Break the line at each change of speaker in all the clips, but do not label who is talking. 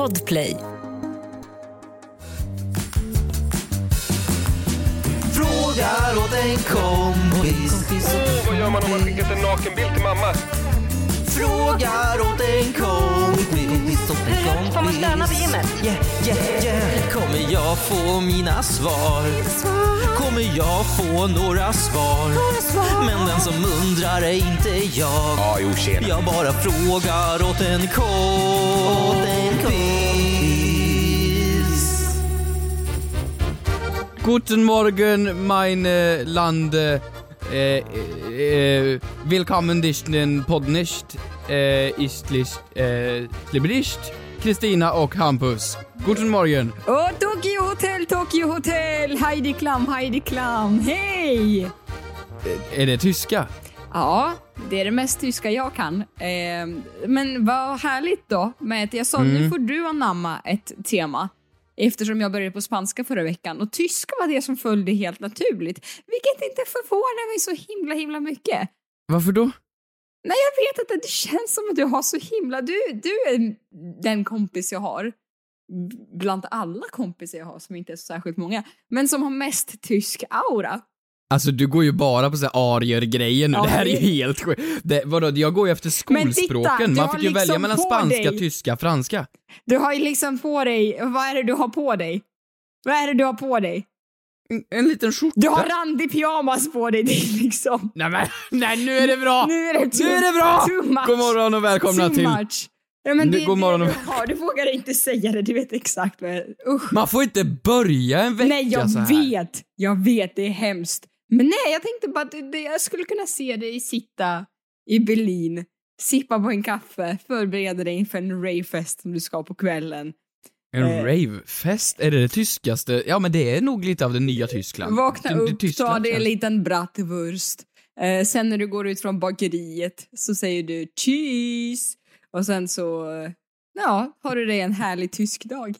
Podplay.
Frågar åt en kompis.
Åh, vad gör man om man skickat en nakenbild till mamma?
Frågar åt en kompis. Åt en kompis.
Får man stöna på gymmet?
Yeah, yeah, yeah. Kommer jag få mina svar? Kommer jag få några svar? Men den som undrar är inte jag. Jag bara frågar åt en kompis.
Guten Morgen, meine Lande. Eh, eh, willkommen dich den Podnicht. Eh, istlich, Slibrischt. Kristina och Hampus. Guten Morgen.
Och Tokyo Hotel, Tokyo Hotel, Heidi Klam, Heidi Klam, hej!
Är det tyska?
Ja, det är det mest tyska jag kan. Eh, men vad härligt då med att jag sa nu får du anamma ett tema eftersom jag började på spanska förra veckan och tyska var det som följde helt naturligt, vilket inte förvånar mig så himla himla mycket.
Varför då?
Nej, jag vet inte, det känns som att du har så himla... Du, du är den kompis jag har, bland alla kompisar jag har som inte är så särskilt många, men som har mest tysk aura.
Alltså du går ju bara på så här arier-grejer nu,
Ja,
det här är ju helt sjukt. Vadå, jag går ju efter
titta,
skolspråken,
du
man fick ju välja
liksom
mellan
på
spanska,
dig-
tyska, franska.
Du har ju liksom på dig, vad är det du har på dig? Vad är det du har på dig?
En, en liten skjorta.
Du har randig pyjamas på dig, det är liksom...
Nej men, nej nu är det bra!
Nu är det too,
Nu är det bra!
Too much.
God morgon och välkomna
too
till...
much. Ja, men
Nu-
det,
god morgon
det du har, du vågar inte säga det, du vet exakt vad jag... Usch.
Man får inte börja en vecka
Nej, jag
så här.
vet. Jag vet, det är hemskt. Men nej, jag tänkte bara att det- jag skulle kunna se dig sitta i Berlin, sippa på en kaffe, förbereda dig inför en ravefest som du ska på kvällen.
En
Eh.
ravefest? Är det det tyskaste? Ja men det är nog lite av det nya Tyskland.
Vakna upp, ta
Tyskland
dig en liten bratwurst. Eh, sen när du går ut från bageriet så säger du cheese. Och sen så, ja, har du dig en härlig tysk dag.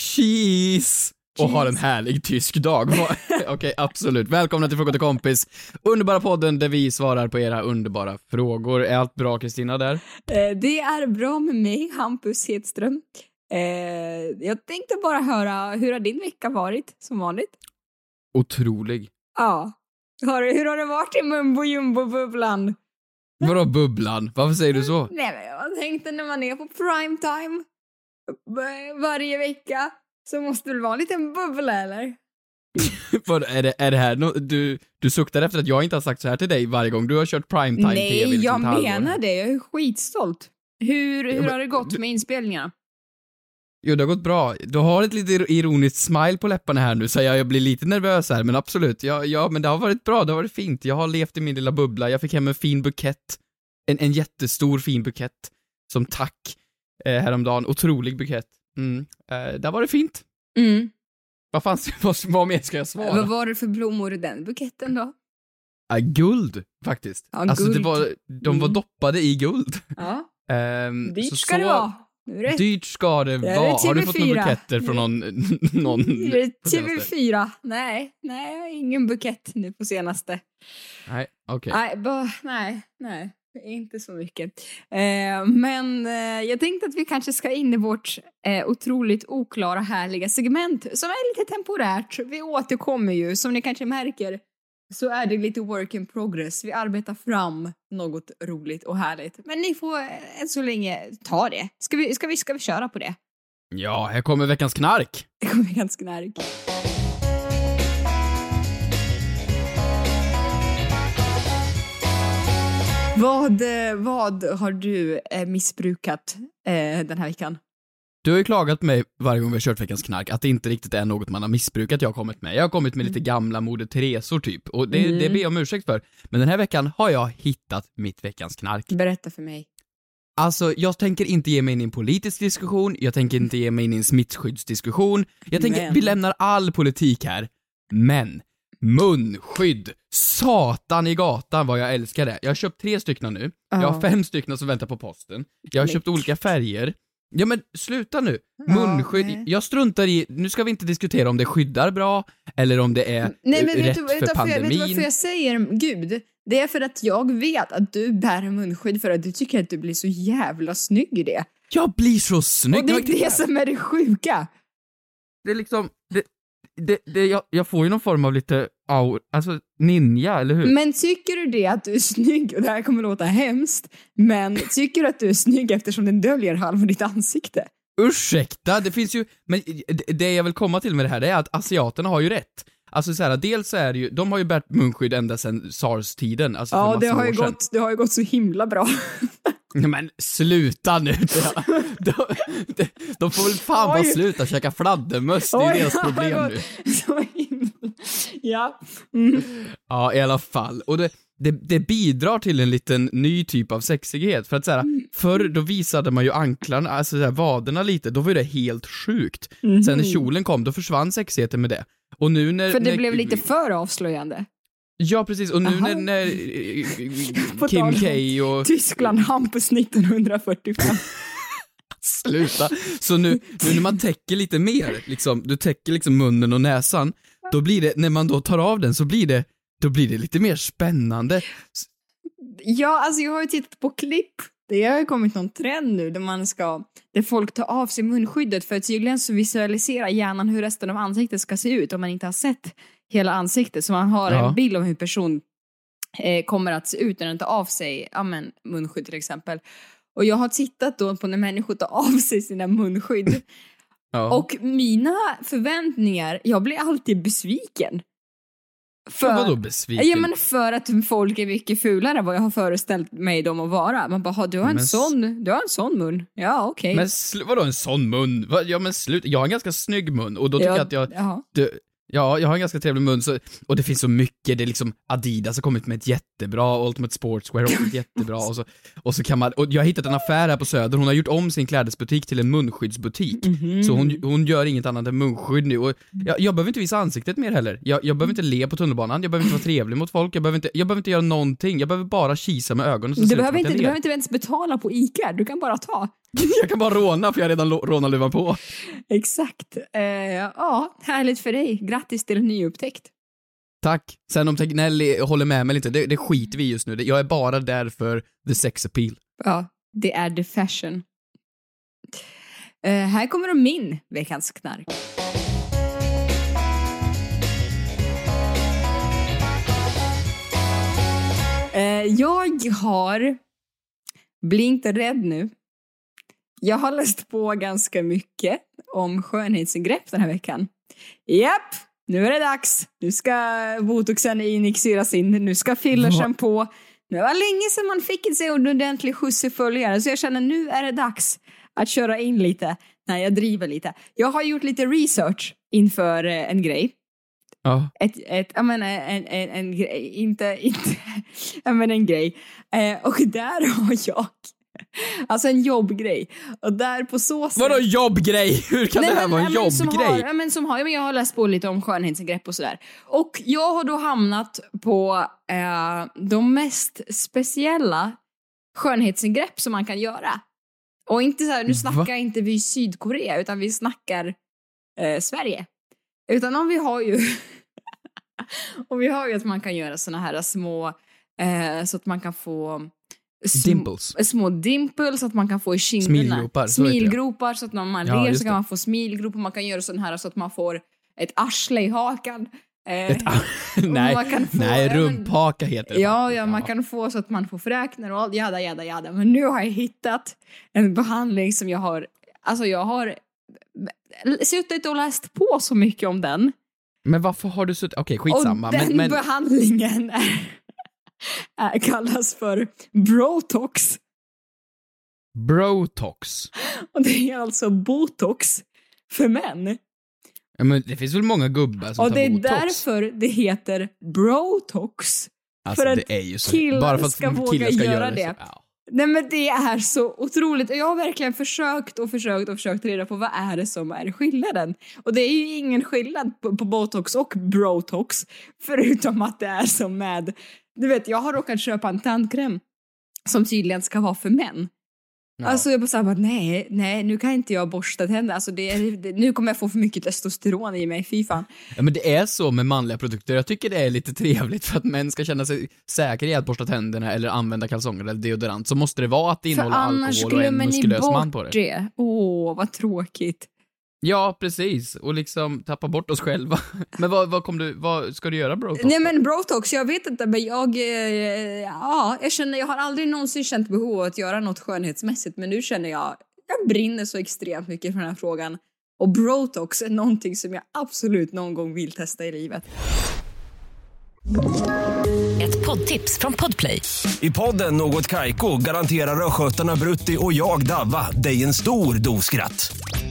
Cheese! Och har en härlig tysk dag. Okej, absolut. Välkomna till Fråga till kompis. Underbara podden där vi svarar på era underbara frågor. Är allt bra Kristina där?
Eh, det är bra med mig, Hampus Hedström. Eh, jag tänkte bara höra, hur har din vecka varit som vanligt?
Otrolig.
Ja. Hur har det varit i mumbo jumbo-bubblan?
Vadå bubblan? Varför säger du så?
Nej men jag tänkte när man är på primetime v- varje vecka så måste det väl vara en liten bubbla eller?
Vad, är, det, är det här no, du, du suktar efter att jag inte har sagt så här till dig varje gång du har kört primetime TV
Nej, jag menar det. Jag är skitstolt. Hur, hur
men
har det gått
du-
med inspelningarna?
Jo, det har gått bra. Du har ett lite ironiskt smile på läpparna här nu, så jag, jag blir lite nervös här, men absolut. Ja, ja, men det har varit bra, det har varit fint. Jag har levt i min lilla bubbla, jag fick hem en fin bukett. En, en jättestor fin bukett. Som tack eh, häromdagen. Otrolig bukett. Mm. Eh, det har varit fint.
Mm.
Vad fan, vad, vad mer ska jag svara?
Vad var det för blommor i den buketten då?
Ah, guld, faktiskt.
Ja,
alltså, det
guld.
var, de var
Mm.
doppade i guld.
Ja,
Ehm,
dit
så-
ska
så
det vara. Nu är det,
Dyrt ska det
Det
vara. Har du fått några
TV4.
buketter från någon... någon
nu är det
på senaste?
TV4. Nej, nej, jag har ingen bukett nu på senaste.
Nej, okej.
Nej, ba, nej, nej, inte så mycket. Eh, men eh, jag tänkte att vi kanske ska in i vårt eh, otroligt oklara härliga segment som är lite temporärt. Vi återkommer ju, som ni kanske märker så är det lite work in progress. Vi arbetar fram något roligt och härligt. Men ni får eh, än så länge ta det. Ska vi, ska vi, ska vi köra på det?
Ja, här kommer veckans knark.
Det kommer ganska nära. Vad, eh, vad har du eh, missbrukat eh, den här veckan?
Du har ju klagat på mig varje gång vi har kört veckans knark att det inte riktigt är något man har missbrukat jag har kommit med. Jag har kommit med lite gamla Moder Teresor typ, och det,
Mm.
det ber jag om ursäkt för. Men den här veckan har jag hittat mitt veckans knark.
Berätta för mig.
Alltså, jag tänker inte ge mig in i en politisk diskussion, jag tänker inte ge mig in i en smittskyddsdiskussion, jag tänker,
Men.
vi lämnar all politik här. Men, munskydd! Satan i gatan vad jag älskar det. Jag har köpt tre stycken nu, jag har fem stycken som väntar på posten, jag har
Men
köpt olika färger. Ja men sluta nu! Munskydd,
nej.
jag struntar i, nu ska vi inte diskutera om det skyddar bra, eller om det är
Nej,
eh,
men vet
rätt
du, vet,
för
du varför jag, vet du
pandemin.
varför jag säger Gud? Det är för att jag vet att du bär munskydd för att du tycker att du blir så jävla snygg i det.
Jag blir så snygg!
Och det är det som är det sjuka.
det är liksom, det, det, det, jag, jag får ju någon form av lite aur, alltså ninja, eller hur?
Men tycker du det att du är snygg, och det här kommer låta hemskt, men tycker du att du är snygg eftersom den döljer halva ditt ansikte?
Ursäkta, det finns ju, men det- det jag vill komma till med det här, det är att asiaterna har ju rätt. Alltså så här, dels så är det ju, de har ju bärt munskydd ända sedan sars-tiden, alltså
Ja, det har, ju
sedan.
gått, det har ju gått så himla bra.
Men sluta nu! De, de, de får väl fan bara sluta käka fladdermöss, det är ju deras problem nu.
Ja. Mm.
Ja, i alla fall. Och det, det, det bidrar till en liten ny typ av sexighet. För att såhär,
Mm.
förr då visade man ju anklarna, alltså såhär, vaderna lite, då var det helt sjukt.
Mhm.
Sen när kjolen kom, då försvann sexigheten med det. Och nu när...
För det
när,
blev lite för avslöjande.
Ja, precis. Och nu
Aha.
när, när eh, Kim K och...
Tyskland, Hampus 1945.
Sluta! Så nu, nu när man täcker lite mer, liksom, du täcker liksom munnen och näsan, då blir det, när man då tar av den så blir det, då blir det lite mer spännande.
Ja, alltså jag har ju tittat på klipp. Det har ju kommit någon trend nu där man ska, där folk tar av sig munskyddet för tydligen så visualiserar hjärnan hur resten av ansiktet ska se ut om man inte har sett hela ansiktet. Så man har
Ja.
en bild av hur person eh, kommer att se ut när den tar av sig ja, men, munskydd till exempel. Och jag har tittat då på när människor tar av sig sina munskydd
Ja.
och mina förväntningar, jag blir alltid besviken. För,
Vadå besviken?
Ja men för att folk är mycket fulare än vad jag har föreställt mig dem att vara. Man bara, "Ha, du har en
Men
sån, du har en sån mun. Ja okej.
Men sl- vadå en sån mun? Ja men sluta, jag har en ganska snygg mun och då tycker jag att jag,
Jaha.
Ja jag har en ganska trevlig mun så, och det finns så mycket, det är liksom Adidas har kommit med ett jättebra, Ultimate Sportswear har kommit jättebra och så, och så kan man, och jag har hittat en affär här på Söder, hon har gjort om sin klädesbutik till en munskyddsbutik.
Mhm.
Så hon, hon gör inget annat än munskydd nu och jag, jag behöver inte visa ansiktet mer heller. Jag, jag behöver inte le på tunnelbanan, jag behöver inte vara trevlig mot folk, jag behöver inte, jag behöver inte göra någonting, jag behöver bara kisa med ögonen så
Du behöver, inte, du behöver inte ens betala på ICA, du kan bara ta.
Jag kan bara råna för jag har redan rånarluvan på.
Exakt. Eh, ja, härligt för dig. Grattis till en nyupptäckt.
Tack. Sen om Tegnelli håller med mig lite, det, det skiter vi just nu. Jag är bara där för the sex appeal.
Ja, det är the fashion. Eh, här kommer de min veckans knark. Eh, jag har... Bli inte rädd nu. Jag har läst på ganska mycket om skönhetsingrepp den här veckan. Japp, nu är det dags. Nu ska botoxen injiceras in, nu ska fillersen på. Det var länge sedan man fick sig en ordentlig skjuts i följare så jag känner nu är det dags att köra in lite. Nej, jag driver lite. Jag har gjort lite research inför eh, en grej.
Ja.
Ett, ett, jag menar en, en, en grej, inte, inte, jag menar en grej. Eh, och där har jag, alltså en jobbgrej. Och där på så sätt...
Vadå jobbgrej? Hur kan
Nej,
det här
men-
vara en
men som
jobbgrej?
Har, ja, men som har, men jag har läst på lite om skönhetsingrepp och sådär. Och jag har då hamnat på eh, de mest speciella skönhetsingrepp som man kan göra. Och inte så här, nu
Va?
snackar inte vi Sydkorea, utan vi snackar eh, Sverige. Utan om vi har ju... och vi har ju att man kan göra såna här små, eh, så att man kan få... sm-
Dimples.
Små dimples, så att man kan få i kinderna.
Smilgropar, så.
Smilgropar, så att när man
Ja,
ler så kan
det.
man få smilgropar. Man kan göra sån här så att man får ett arsle i hakan. Eh,
Ett, nej,
få-
nej, rumphaka heter det.
Ja, ja, man kan få så att man får fräknar och allt, jada, jada, jada. Men nu har jag hittat en behandling som jag har, alltså jag har suttit och läst på så mycket om den.
Men varför har du suttit, okej skitsamma.
och den
men, men,
behandlingen är, är, kallas för Brotox.
brotox.
Och det är alltså botox för män.
Ja, men det finns väl många gubbar som
Och det
tar
är
botox?
därför det heter Brotox.
alltså,
för
det är ju så.
killar
Bara för att
ska våga
ska
göra
göra
det.
Så. Ja.
Nej men det är så otroligt. Och Jag har verkligen försökt och försökt och försökt reda på vad är det som är skillnaden. Och det är ju ingen skillnad på, på botox och brotox. Förutom att det är som med, du vet jag har råkat köpa en tandkräm som tydligen ska vara för män.
Ja.
Alltså jag bara såhär, nej, nej, nu kan inte jag borsta tänderna. Alltså det, är- det, nu kommer jag få för mycket testosteron i mig, fy fan.
Ja, men det är så med manliga produkter. Jag tycker det är lite trevligt för att män ska känna sig säkra i att borsta tänderna eller använda kalsonger eller deodorant. Så måste det vara att det
För
innehåller
annars
alkohol och en
glömmer ni
muskulös man på
bort
det.
det. Åh, vad tråkigt.
Ja, precis. Och liksom tappa bort oss själva. Men vad, vad, kom du, vad ska du göra bro?
Nej men Brotox, jag vet inte men jag, eh, ja, jag känner, jag har aldrig någonsin känt behov av att göra något skönhetsmässigt men nu känner jag, jag brinner så extremt mycket för den här frågan. Och Brotox är någonting som jag absolut någon gång vill testa i livet.
Ett poddtips från Podplay.
I podden Något Kaiko garanterar östgötarna Brutti och jag, Davva, dig en stor dos skratt.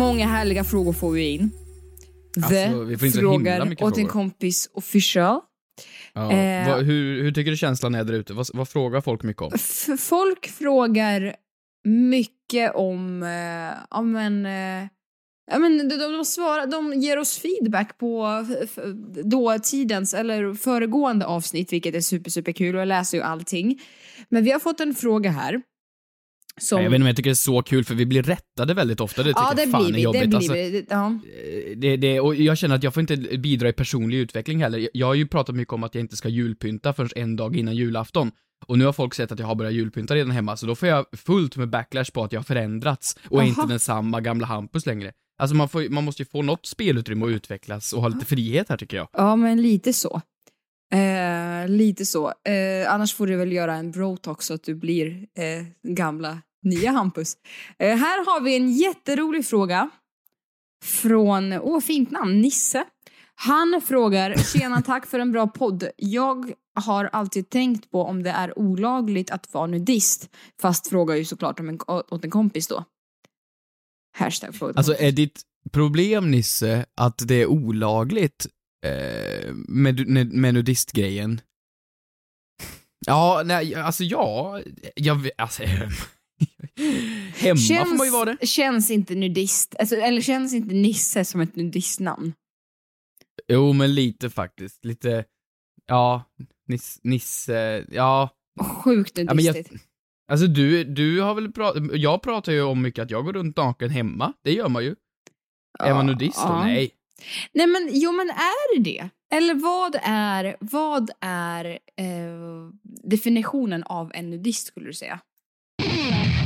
Många härliga frågor får vi in. The
Alltså, vi får in så himla
frågar åt en kompis official.
Ja.
Eh.
Vad, hur, hur tycker du känslan är där ute? Vad, vad frågar folk mycket om?
Folk frågar mycket om, eh, ja men, eh, ja men de, de, svarar, de ger oss feedback på dåtidens eller föregående avsnitt, vilket är super, super kul och jag läser ju allting. Men vi har fått en fråga här. Som,
Jag vet inte om jag tycker det är så kul för vi blir rättade väldigt ofta. Det tycker
ja, det
jag fan
blir
är
vi.
jobbigt.
Det blir
Alltså,
vi. Ja.
eh, det, det, och jag känner att jag får inte bidra i personlig utveckling heller. Jag har ju pratat mycket om att jag inte ska julpynta förrän en dag innan julafton. Och nu har folk sett att jag har börjat julpynta redan hemma, så då får jag fullt med backlash på att jag har förändrats och är inte den samma gamla Hampus längre. Alltså man, får, man måste ju få något spelutrymme att utvecklas och ha lite frihet här tycker jag.
Ja, men lite så. Eh, lite så. Eh, annars får du väl göra en brotox så att du blir eh, gamla nya Hampus. Eh, här har vi en jätterolig fråga från, åh fint namn, Nisse. Han frågar, tjena tack för en bra podd. Jag har alltid tänkt på om det är olagligt att vara nudist. Fast frågar ju såklart om en, åt en kompis då. Hashtag fråga.
Alltså är ditt problem Nisse att det är olagligt eh, med, med, med nudistgrejen? Ja, nej, alltså ja, jag vet- alltså, Hemma får man ju vara det.
Känns inte nudist, alltså, eller känns inte Nisse som ett nudistnamn?
Jo, men lite faktiskt. Lite, ja, Nis, Nisse, ja.
Sjukt
ja jag,
nudistigt.
alltså du, du har väl pratat, jag pratar ju om mycket att jag går runt naken hemma. Det gör man ju. Är man nudist då?
Ja.
Nej.
Nej men jo men är det det? Eller vad är, vad är eh, definitionen av en nudist skulle du säga?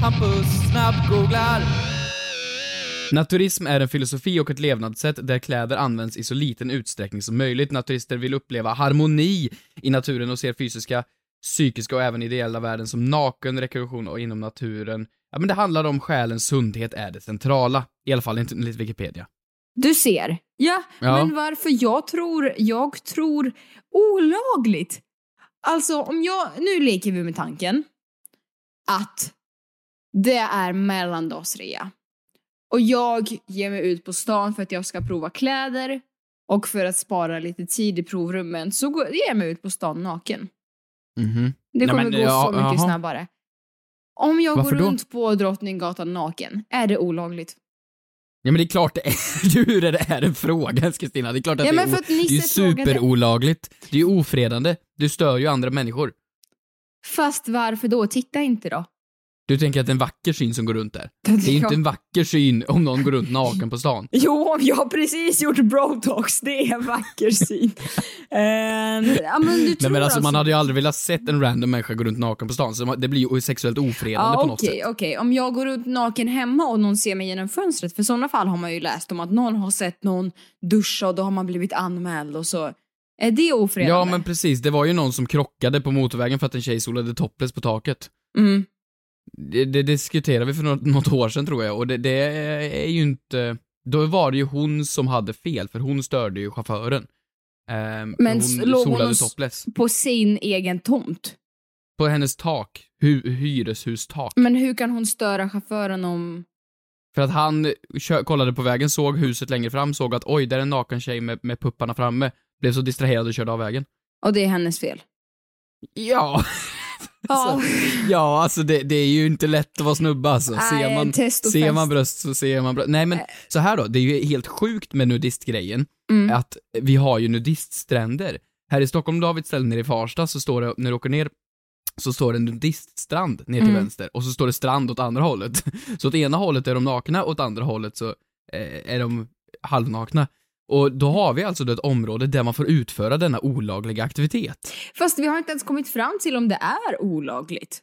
Hampus snabbgooglar. Naturism är en filosofi och ett levnadssätt där kläder används i så liten utsträckning som möjligt. Naturister vill uppleva harmoni i naturen och ser fysiska, psykiska och även ideella värden som naken, rekreation och inom naturen. Ja, men det handlar om själens sundhet är det centrala. I alla fall enligt Wikipedia.
Du ser. Ja,
Ja.
men varför jag tror, jag tror olagligt. Alltså om jag, nu leker vi med tanken att det är mellandagsrea och jag ger mig ut på stan för att jag ska prova kläder och för att spara lite tid i provrummen så går, ger jag mig ut på stan naken.
Mhm.
Det
Nej,
kommer
men,
gå
ja,
så mycket
jaha.
snabbare. Om jag
Varför
går
då?
runt på Drottninggatan naken, är det olagligt?
Ja men det är klart det är, hur är det är en fråga Kristina? Det är klart att
Ja,
det är,
för
o-
att
det är superolagligt. Det är ju ofredande. Du stör ju andra människor.
Fast varför då? Titta inte då.
Du tänker att det är en vacker syn som går runt där. Det är ju inte en vacker syn om någon går runt naken på stan.
Jo, jag har precis gjort brotox. Det är en vacker syn. Ehm, ja, men du tror
Nej men alltså man hade ju aldrig velat sett en random människa gå runt naken på stan, så det blir ju sexuellt ofredande
Ja,
på något sätt.
okej. Om jag går ut naken hemma och någon ser mig genom fönstret, för sådana fall har man ju läst om att någon har sett någon duscha och då har man blivit anmäld och så. Är det ofredande?
Ja men precis, det var ju någon som krockade på motorvägen för att en tjej solade topless på taket.
Mm.
Det, det diskuterade vi för något, något år sedan tror jag, och det, det är ju inte... Då var det ju hon som hade fel, för hon störde ju chauffören. Ehm,
Men
hon
låg hon
topless.
På sin egen tomt.
På hennes tak. Hu- hyreshustak.
Men hur kan hon störa chauffören om...
För att han kollade på vägen, såg huset längre fram, såg att oj, där är en naken tjej med, med pupparna framme. Blev så distraherad och körde av vägen.
Och det är hennes fel.
Ja.
Ja.
Ja, alltså det, det är ju inte lätt att vara snubbe alltså. Ser, man, ser man bröst så ser man bröst. Nej men så här då, det är ju helt sjukt med nudistgrejen,
Mm.
att vi har ju nudiststränder. Här i Stockholm, då har vi ett ställe nere i Farsta, så står det, när du åker ner, så står det en nudiststrand ner till
Mm.
vänster, och så står det strand åt andra hållet. Så åt ena hållet är de nakna, och åt andra hållet så eh, är de halvnakna. Och då har vi alltså ett område där man får utföra denna olagliga aktivitet.
Fast vi har inte ens kommit fram till om det är olagligt.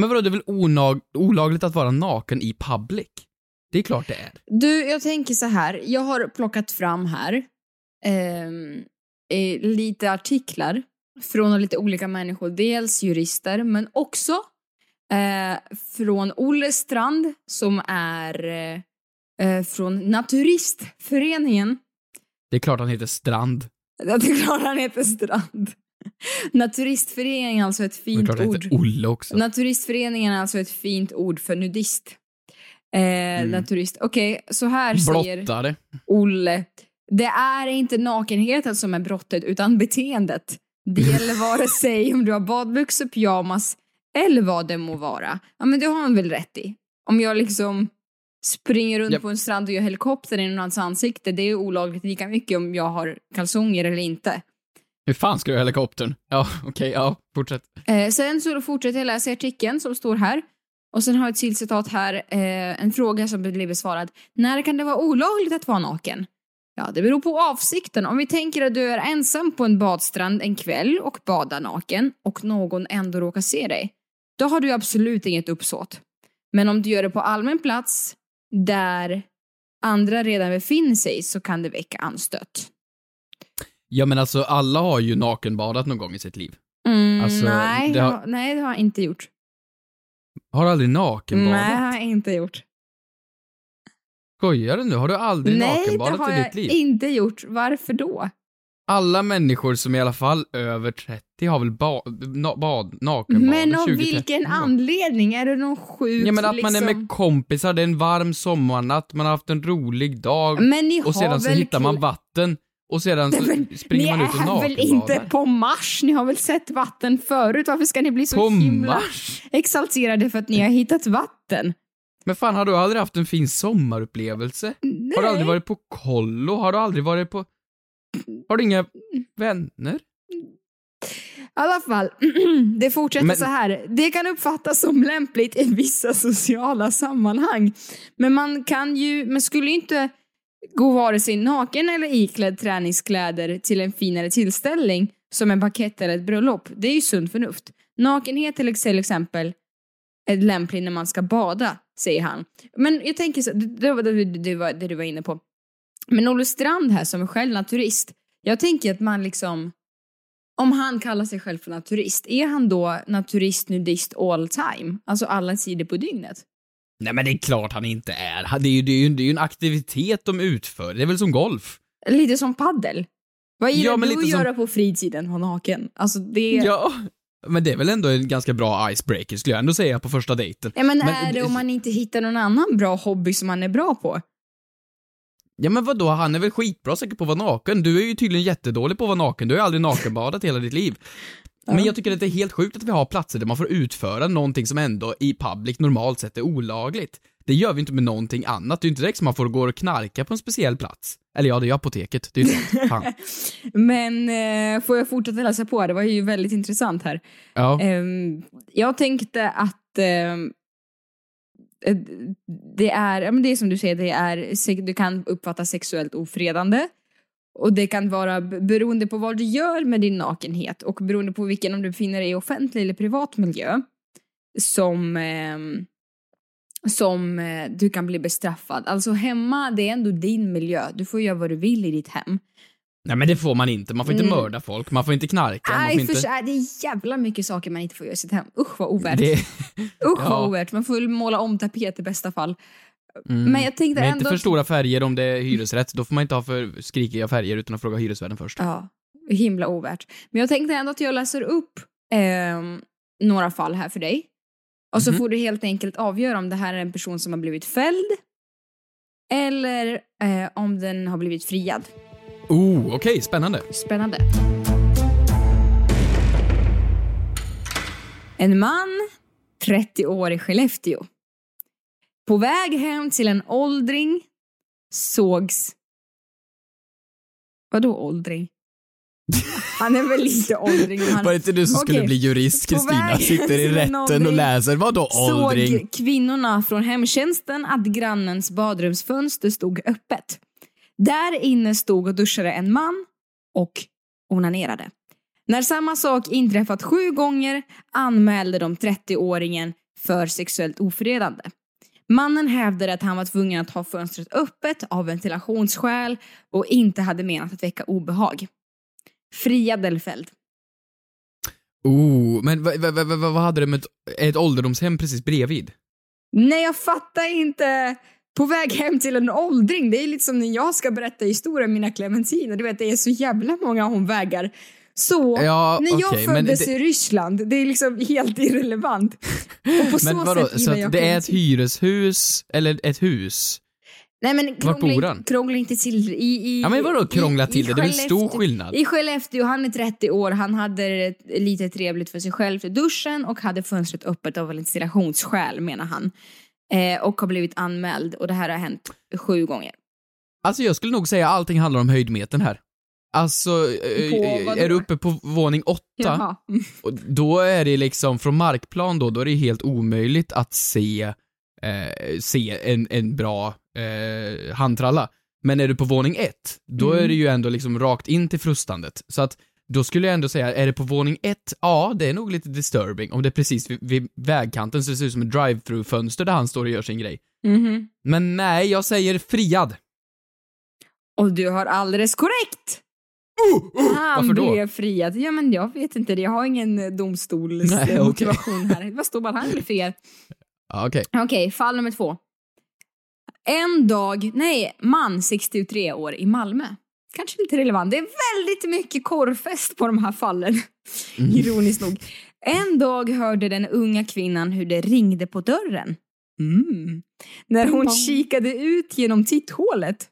Men vadå, det är väl onag- olagligt att vara naken i public? Det är klart det är.
Du, jag tänker så här. Jag har plockat fram här eh, lite artiklar från lite olika människor. Dels jurister, men också eh, från Olle Strand som är eh, eh, från Naturistföreningen.
Det är klart han heter Strand.
Jag tycker klart han heter Strand. Naturistföreningen är alltså ett
Det är
fint
klart
ord.
heter Olle också.
Naturistföreningen är alltså ett fint ord för nudist. Eh, Naturist. Okej, så här säger
Blottare.
Olle. Det är inte nakenheten som är brottet, utan beteendet. Det gäller vare sig om du har badbyxor, pyjamas eller vad det må vara. Ja, men det har han väl rätt i. Om jag liksom springer runt
Japp.
på en strand och gör helikopter i någon annans ansikte, det är olagligt lika mycket om jag har kalsonger eller inte.
Hur fan ska du göra helikoptern? Ja, okej, ja, fortsätt.
Eh, sen så fortsätter jag läsa artikeln som står här. Och sen har jag ett till citat här, eh, en fråga som blir besvarad. När kan det vara olagligt att vara naken? Ja, det beror på avsikten. Om vi tänker att du är ensam på en badstrand en kväll och badar naken och någon ändå råkar se dig, då har du absolut inget uppsåt. Men om du gör det på allmän plats där andra redan befinner sig så kan det väcka anstöt.
Ja men alltså, alla har ju nakenbadat någon gång i sitt liv.
Mm,
Alltså,
nej,
det har-
jag, nej, det har jag inte gjort.
Har du aldrig nakenbadat?
Nej, det har jag inte gjort.
Skojar du nu? Har du aldrig
Nej, det
nakenbadat
har
i
jag
ditt liv?
inte gjort. Varför då?
Alla människor som är i alla fall över 30 har väl ba na bad, nakenbadat
Men av
20-30
vilken anledning? Är det någon sjuk
Ja men att
liksom...
man är med kompisar, det är en varm sommarnatt, man har haft en rolig dag
Men ni
och sedan så
väl
hittar man vatten och sedan så
Men
springer man ut och
Ni är väl
nakenbadar.
inte på Mars? Ni har väl sett vatten förut? Varför ska ni bli så
På
himla
Mars?
exalterade för att ni har hittat vatten?
Men fan, har du aldrig haft en fin sommarupplevelse?
Nej.
Har du aldrig varit på kollo? Har du aldrig varit på... Har du inga vänner?
I alla fall, det fortsätter
Men-
så här. Det kan uppfattas som lämpligt i vissa sociala sammanhang. Men man kan ju, man skulle ju inte gå vare sig naken eller iklädd träningskläder till en finare tillställning som en bakett eller ett bröllop. Det är ju sunt förnuft. Nakenhet till exempel är lämplig när man ska bada, säger han. Men jag tänker så, det, det, var det, det, var det du var inne på. Men Olle Strand här som är själv naturist, jag tänker att man liksom om han kallar sig själv för naturist, är han då naturist, nudist all time? Alltså alla sidor på dygnet?
Nej men det är klart han inte är. Det är ju, det är ju, det är ju en aktivitet de utför. Det är väl som golf?
Lite som paddel. Vad gillar
Ja,
du att
som-
göra på fritiden, vara naken? Alltså det...
Ja. Men det är väl ändå en ganska bra icebreaker skulle jag ändå säga på första dejten.
Ja, men,
Men-
är det om man inte hittar någon annan bra hobby som man är bra på?
Ja men vadå, han är väl skitbra säkert på att vara naken. Du är ju tydligen jättedålig på att vara naken. Du har ju aldrig nakenbadat hela ditt liv. Men jag tycker att det är helt sjukt att vi har platser där man får utföra någonting som ändå i public normalt sett är olagligt. Det gör vi inte med någonting annat. Det är ju inte direkt som man får gå och knarka på en speciell plats. Eller ja, det är ju apoteket. Det är ju sant.
Men eh, får jag fortsätta läsa på? Det var ju väldigt intressant här.
Ja.
Ehm, jag tänkte att eh, Eh, det är, ja, men det är som du säger, det är, du kan uppfatta sexuellt ofredande. Och det kan vara beroende på vad du gör med din nakenhet och beroende på vilken, om du befinner dig i offentlig eller privat miljö, som, eh, som eh, du kan bli bestraffad. Alltså hemma, det är ändå din miljö. Du får göra vad du vill i ditt hem.
Nej men det får man inte. Man får inte
Mm.
mörda folk, man får inte knarka, man
Nej,
får
för
inte...
sig, det är jävla mycket saker man inte får göra i sitt hem. Usch vad ovärt.
Det...
Usch
Ja.
vad ovärt. Man får väl måla om tapet i bästa fall.
Mm.
Men jag tänkte
Men
ändå...
inte för stora färger om det är hyresrätt. Då får man inte ha för skrikiga färger utan att fråga hyresvärden först.
Ja, himla ovärt. Men jag tänkte ändå att jag läser upp ehm, några fall här för dig. Och så
Mhm.
får du helt enkelt avgöra om det här är en person som har blivit fälld eller eh, om den har blivit friad.
Oh, okej, spännande.
Spännande. En man, 30 år i Skellefteå. På väg hem till en åldring sågs... Vadå åldring? Han är väl lite åldring. Han
Var det inte du som skulle
Okej.
bli jurist, Kristina? Sitter i rätten och läser. Vadå åldring?
såg kvinnorna från hemtjänsten att grannens badrumsfönster stod öppet. Där inne stod och duschade en man och onanerade. När samma sak inträffat sju gånger anmälde de 30-åringen för sexuellt ofredande. Mannen hävdade att han var tvungen att ha fönstret öppet av ventilationsskäl och inte hade menat att väcka obehag. Friad eller fälld?
Oh, men vad, vad, vad, vad vad hade det med ett, ett ålderdomshem precis bredvid?
Nej, jag fattar inte. På väg hem till en åldring, det är lite som när jag ska berätta historien om mina clementiner. Du vet, det är så jävla många hon vägar. Så,
Ja,
när jag
men
föddes
det-
i Ryssland, det är liksom helt irrelevant. Och på så
vadå,
sätt
så
jag
det är ett hyreshus, eller ett hus?
Nej men krångla, krångla inte till i, i
Ja men vadå krångla till
i
det? Det är väl stor skillnad?
I Skellefteå, han är 30 år, han hade lite trevligt för sig själv i duschen och hade fönstret öppet av ventilationsskäl menar han. Eh, och har blivit anmäld och det här har hänt sju gånger.
Alltså jag skulle nog säga allting handlar om höjdmetern här. Alltså, eh, är du uppe på våning åtta, då är det liksom från markplan då, då är det helt omöjligt att se, eh, se en, en bra eh, handtralla. Men är du på våning ett, då
Mm.
är det ju ändå liksom rakt in till frustandet. Så att då skulle jag ändå säga, är det på våning ett, ja det är nog lite disturbing. Om det är precis vid, vid vägkanten så det ser ut som ett drive-through-fönster där han står och gör sin grej.
Mhm.
Men nej, jag säger friad.
Och du har alldeles korrekt! Han
Varför då?
blev friad. Ja men jag vet inte, det. jag har ingen eh, domstolsmotivation här. Vad står bara han blev friad?
Okej.
Okej, fall nummer två. En dag, nej, man 63 år i Malmö. Kanske lite relevant. Det är väldigt mycket korvfest på de här fallen. Ironiskt nog. En dag hörde den unga kvinnan hur det ringde på dörren. Mm. När hon kikade ut genom titthålet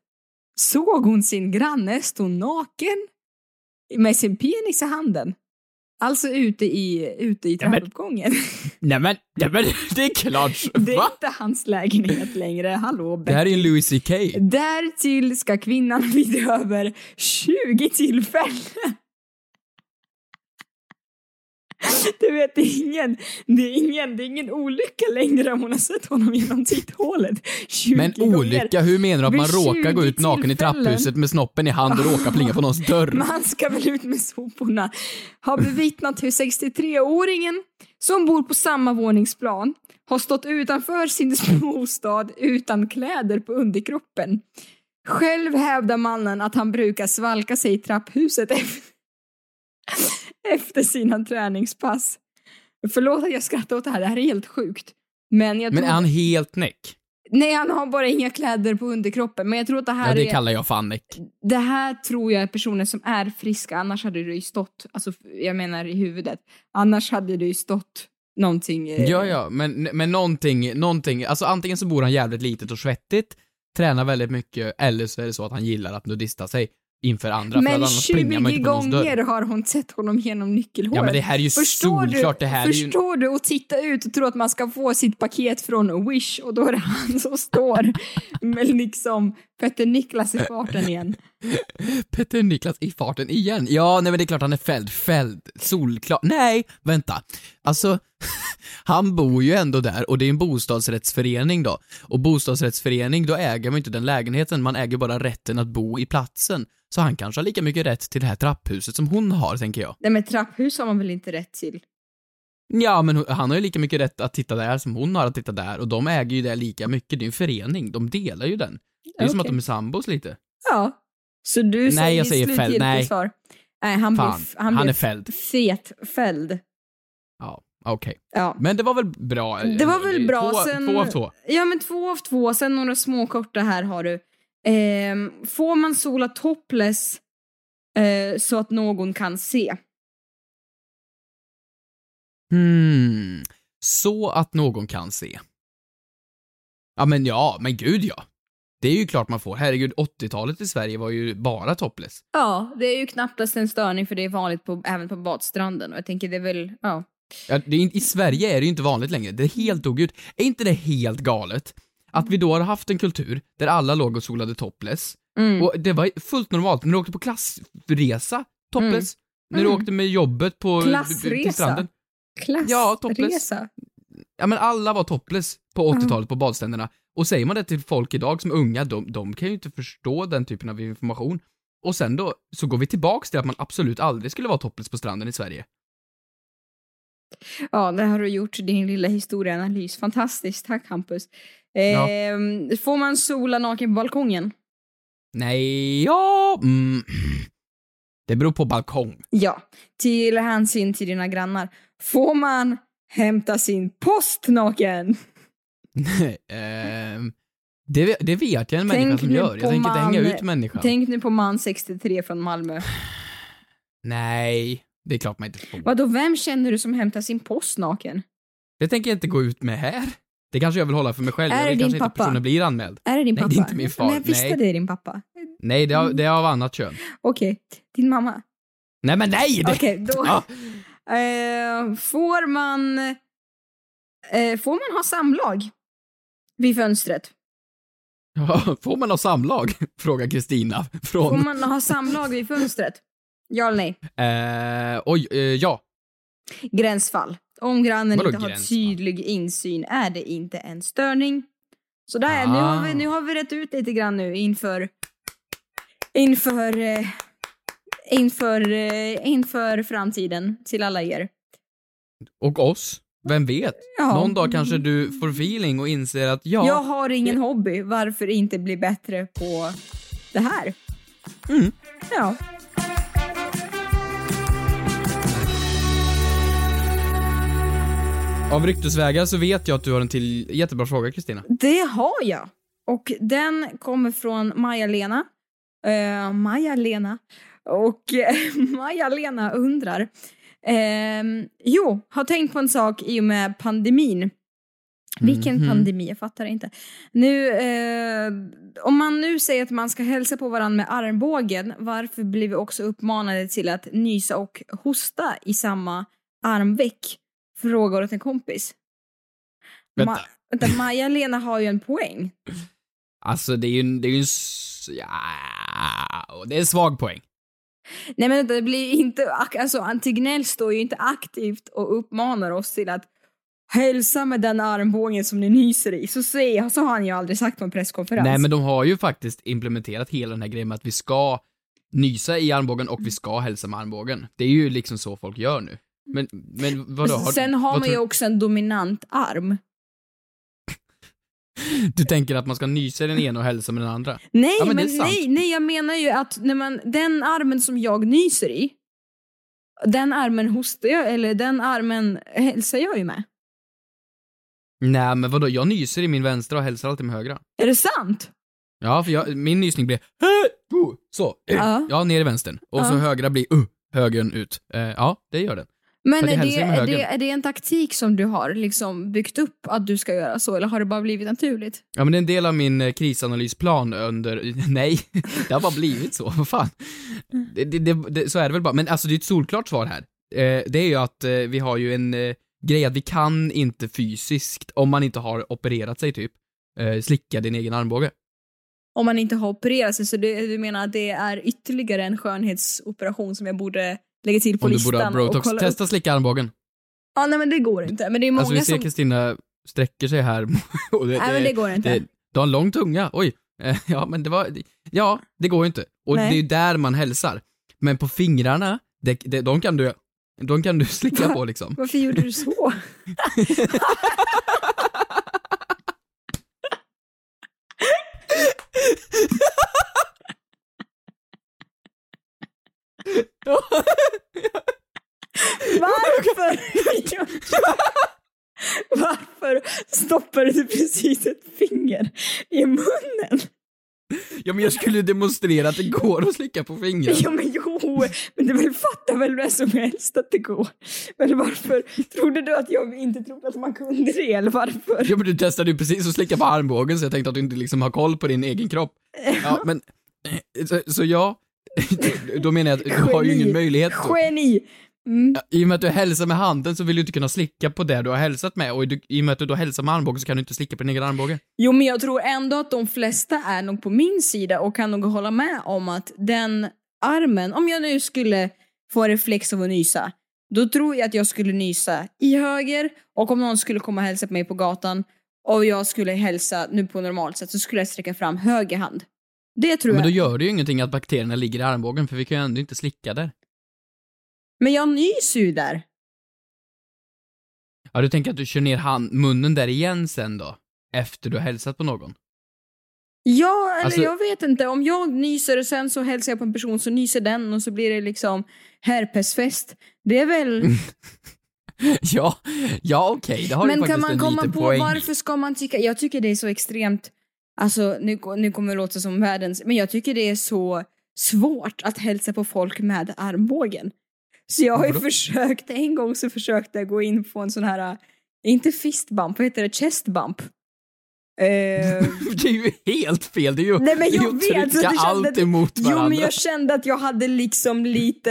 såg hon sin granne stå naken med sin penis i handen. Alltså ute i, ute i trappuppgången.
Nej men, nej men det är klart.
Det är inte hans lägenhet längre. Hallå,
Det här är en Louis CK.
Därtill ska kvinnan vid över 20 tillfällen Du vet, det är ingen, det är ingen, det är ingen olycka längre om hon har sett honom genom titthålet 20
Men
gånger.
olycka, hur menar du att man råkar gå
20
ut naken i trapphuset med snoppen i hand och råkar plinga på någons dörr?
Man ska väl ut med soporna. Har bevittnat hur 63-åringen som bor på samma våningsplan har stått utanför sin bostad utan kläder på underkroppen. Själv hävdar mannen att han brukar svalka sig i trapphuset efter, efter sina träningspass. Förlåt att jag skrattar åt det här, det här är helt sjukt. Men jag
Men
tror...
är han helt näck?
Nej, han har bara inga kläder på underkroppen. Men jag tror att det här
Ja, det
är...
kallar jag fan näck.
Det här tror jag är personer som är friska, annars hade det ju stått, alltså jag menar i huvudet, annars hade det ju stått någonting. eh,
Ja, ja, men, men någonting, någonting, alltså antingen så bor han jävligt litet och svettigt, tränar väldigt mycket, eller så är det så att han gillar att nudista sig inför andra, för
Men
annars man
20
inte på någons
gånger har hon sett honom genom nyckelhålet.
Ja men det här är ju
Förstår
solklart,
du,
det här är ju...
förstår du att titta ut och tro att man ska få sitt paket från Wish och då är det han som står med liksom Petter Niklas i farten igen.
Petter Niklas i farten igen. Ja, nej men det är klart han är fälld. Fälld. Solklart. Nej, vänta. Alltså, han bor ju ändå där och det är en bostadsrättsförening då. Och bostadsrättsförening, då äger man ju inte den lägenheten, man äger bara rätten att bo i platsen. Så han kanske har lika mycket rätt till det här trapphuset som hon har, tänker jag.
Nej men trapphus har man väl inte rätt till?
Ja, men han har ju lika mycket rätt att titta där som hon har att titta där och de äger ju det lika mycket. Det är ju en förening, de delar ju den. Det är som att de är sambos lite.
Ja. Så du
Nej,
säger
jag säger fälld. Nej.
svar? Nej, han
Fan,
blir, han
han
blir
är fälld.
Fetfälld.
Ja, okej.
Ja.
Men det var väl bra?
Det var väl bra,
Två,
sen-
två av två.
ja, men två av två. Sen några små korta här har du. Ehm, får man sola topless eh, så att någon kan se?
Hmm. Så att någon kan se. Ja men ja, men gud ja. Det är ju klart man får. Herregud, 80-talet i Sverige var ju bara topless.
Ja, det är ju knappast en störning för det är vanligt på, även på badstranden och jag tänker det är väl, ja.
Ja, det är, I Sverige är det ju inte vanligt längre. Det är helt dog ut. Är inte det helt galet? Att vi då har haft en kultur där alla låg och solade topless.
Mm.
Och det var fullt normalt. När du åkte på klassresa, topless. När du
Mm.
åkte med jobbet på...
Klassresa?
till stranden.
Klassresa.
Ja, topless. Ja men alla var topless på 80-talet på badstränderna. Och säger man det till folk idag som är unga, de, de kan ju inte förstå den typen av information. Och sen då, så går vi tillbaks till att man absolut aldrig skulle vara topless på stranden i Sverige.
Ja, där har du gjort din lilla historieanalys. Fantastiskt, tack Hampus.
Ja.
Ehm, Får man sola naken på balkongen?
Nej, ja... Mm. Det beror på balkong.
Ja. Till hänsyn till dina grannar. Får man hämta sin post naken?
Ehm, det, det vet jag en människa
Tänk
som gör. Jag tänker inte hänga
man-
ut människan.
Tänk nu på man 63 från Malmö.
Nej, det är klart man inte får.
Vadå, vem känner du som hämtar sin post naken?
Det tänker jag inte gå ut med här. Det kanske jag vill hålla för mig själv.
Är
jag
det
vill
din
kanske inte att
pappa?
blir anmäld.
Är det din
Nej,
pappa?
det är inte min far.
Men jag visste
Nej.
det är din pappa.
Nej, det är, det är av annat kön.
Okej, din mamma.
Nej men nej! Det...
Okej, då.
Ja.
Eh, får man... Eh, får man ha samlag? Vid fönstret?
Ja, får man ha samlag? Frågar Kristina
Får
från...
man ha samlag vid fönstret? Ja eller nej?
Eh, oj, eh, ja.
Gränsfall. Om grannen
Vadå
inte har
gränsfall?
tydlig insyn är det inte en störning. Så där, nu, har vi,
Ah.
nu har vi rätt ut lite grann nu inför... Inför... Eh, inför, eh, inför framtiden till alla er.
Och oss. Vem vet?
Ja.
Någon dag kanske du får feeling och inser att ja,
Jag har ingen hobby, varför inte bli bättre på det här?
Mm.
Ja.
av ryktesvägar så vet jag att du har en till jättebra fråga Kristina.
Det har jag. Och den kommer från Maja-Lena. Uh, Maja-Lena. Och eh, Maja-Lena undrar. Ehm, jo, har tänkt på en sak i och med pandemin. Vilken
Mhm.
pandemi? Jag fattar inte. Nu, eh, om man nu säger att man ska hälsa på varandra med armbågen, varför blir vi också uppmanade till att nysa och hosta i samma armveck? Frågar åt en kompis.
Vänta.
Ma- vänta, Maja-Lena har ju en poäng.
Alltså det är ju en, det är ju en, ja, det är en svag poäng.
Nej men det blir inte, alltså Antignell står ju inte aktivt och uppmanar oss till att hälsa med den armbågen som ni nyser i. Så, säger, så har han ju aldrig sagt på en presskonferens.
Nej men de har ju faktiskt implementerat hela den här grejen med att vi ska nysa i armbågen och vi ska hälsa med armbågen. Det är ju liksom så folk gör nu. Men, men vadå? Har,
Sen har
vad
man ju också en dominant arm.
Du tänker att man ska nysa i den ena och hälsa med den andra?
Nej,
Ja, men
men, nej, nej, jag menar ju att när man, den armen som jag nyser i, den armen hostar jag, eller den armen hälsar jag ju med.
Nej men vadå, jag nyser i min vänstra och hälsar alltid med högra.
Är det sant?
Ja, för jag, min nysning blir "Hej! Oh, så,
Ja.
ja, ner i vänstern. Och så
Ja.
högra blir uh, högern ut. Eh, ja, det gör den.
Men är det, är, det, är det en taktik som du har liksom byggt upp att du ska göra så, eller har det bara blivit naturligt?
Ja men det är en del av min eh, krisanalysplan under, nej, det har bara blivit så, vad fan. Det, så är det väl bara, men alltså det är ett solklart svar här. Eh, det är ju att eh, vi har ju en eh, grej att vi kan inte fysiskt, om man inte har opererat sig typ, eh, slicka din egen armbåge.
Om man inte har opererat sig, så det, du menar att det är ytterligare en skönhetsoperation som jag borde lägga till på
Om du
listan
borde ha brotox, testa
upp?
slicka armbågen.
Ja, nej men det går inte. Men det är många
Alltså vi ser
som...
Kristina sträcker sig här. och det,
Nej men det går inte.
det, du har en lång tunga, oj. Eh, Ja men det var, ja det går ju inte. Och
Nej.
det är ju där man hälsar. Men på fingrarna, det, det, de kan du, de kan du slicka på liksom.
Varför gjorde du så? Varför? Varför stoppade du precis ett finger i munnen?
Ja men jag skulle demonstrera att det går att slicka på fingrar.
Ja men jo, men det väl fattar väl vem som helst att det går. Men varför trodde du att jag inte trodde att man kunde det eller varför?
Ja men du testade ju precis att slicka på armbågen så jag tänkte att du inte liksom har koll på din egen kropp. Ja men, så, så ja, då menar jag att du har ju ingen möjlighet då.
Geni! Mm.
I och med att du hälsar med handen så vill du inte kunna slicka på det du har hälsat med och i och med att du då hälsar med armbågen så kan du inte slicka på din egen armbåge.
Jo men jag tror ändå att de flesta är nog på min sida och kan nog hålla med om att den armen, om jag nu skulle få reflex av att nysa, då tror jag att jag skulle nysa i höger och om någon skulle komma och hälsa på mig på gatan och jag skulle hälsa nu på normalt sätt så skulle jag sträcka fram höger hand. Det tror
Men då
jag.
gör det ju ingenting att bakterierna ligger i armbågen för vi kan ju ändå inte slicka där.
Men jag nyser ju där.
Ja, du tänker att du kör ner hand, munnen där igen sen då? Efter du har hälsat på någon?
Ja, eller
Alltså-
jag vet inte. Om jag nyser och sen så hälsar jag på en person så nyser den och så blir det liksom herpesfest. Det är väl...
ja, ja okej, det har
Men
du faktiskt
kan man
en
komma
liten
på
poäng.
varför ska man tycka... Jag tycker det är så extremt... Alltså nu, nu kommer det låta som världens... Men jag tycker det är så svårt att hälsa på folk med armbågen. Så jag har ju försökt, en gång så försökte jag gå in på en sån här, inte fist bump, vad heter det, chest bump. Eh,
det är ju helt fel, det är ju,
Nej men
det är ju
jag
att
vet!
trycka
kände
allt
att-
emot varandra.
Jo men jag kände att jag hade liksom lite...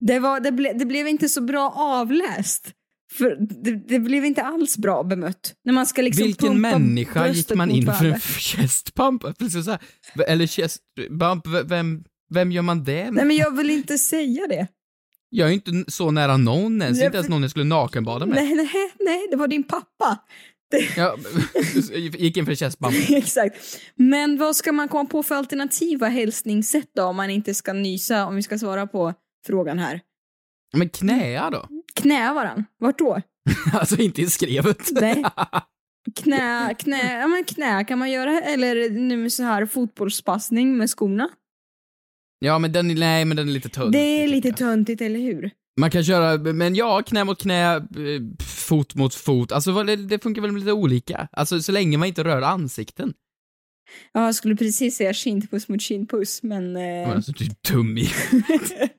Det, var, det, ble, det blev inte så bra avläst. För det, det blev inte alls bra bemött. När man ska liksom
Vilken människa gick man in för en
varandra.
chest pump? Precis så här. Eller chest bump, v- vem, vem gör man det med?
Nej men jag vill inte säga det.
Jag är inte så nära någon ens,
Nej,
inte ens någon jag skulle nakenbada med.
Nej, nej, nej, det var din pappa. Det,
Jag gick in för chest bump.
exakt. Men vad ska man komma på för alternativa hälsningssätt då om man inte ska nysa, om vi ska svara på frågan här?
Men knäa då?
Knä varann. Vart då?
Alltså inte i skrevet.
Nej. Knä, knä, ja men knä kan man göra, eller nu så här fotbollspassning med skorna.
Ja men den, nej men den är lite tunn.
Det är lite töntigt, eller hur?
Man kan köra, men ja, knä mot knä, eh, fot mot fot, alltså det, funkar väl lite olika. Alltså så länge man inte rör ansikten.
Ja, jag skulle precis säga kindpuss mot kindpuss, men...
Men
Eh,
alltså du är dum i.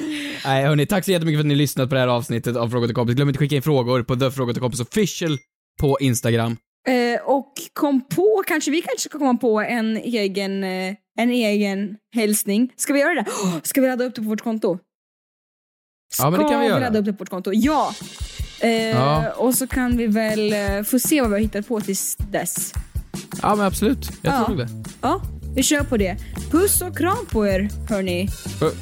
Nej hörni, tack så jättemycket för att ni lyssnat på det här avsnittet av Frågor till kompis. Glöm inte skicka in frågor på The Frågor till kompis official på Instagram.
eh, och kom på, kanske vi kanske ska komma på en egen, eh, en egen hälsning. Ska vi göra det? Oh, ska vi ladda upp det på vårt konto?
Ja, men det kan vi göra.
ladda upp det på vårt konto? Ja! Eh,
Ja.
Och så kan vi väl eh, få se vad vi har hittat på tills dess.
Ja men absolut, jag
Ja.
tror det.
Ja, vi kör på det. Puss och kram på er, hörni.
Pu-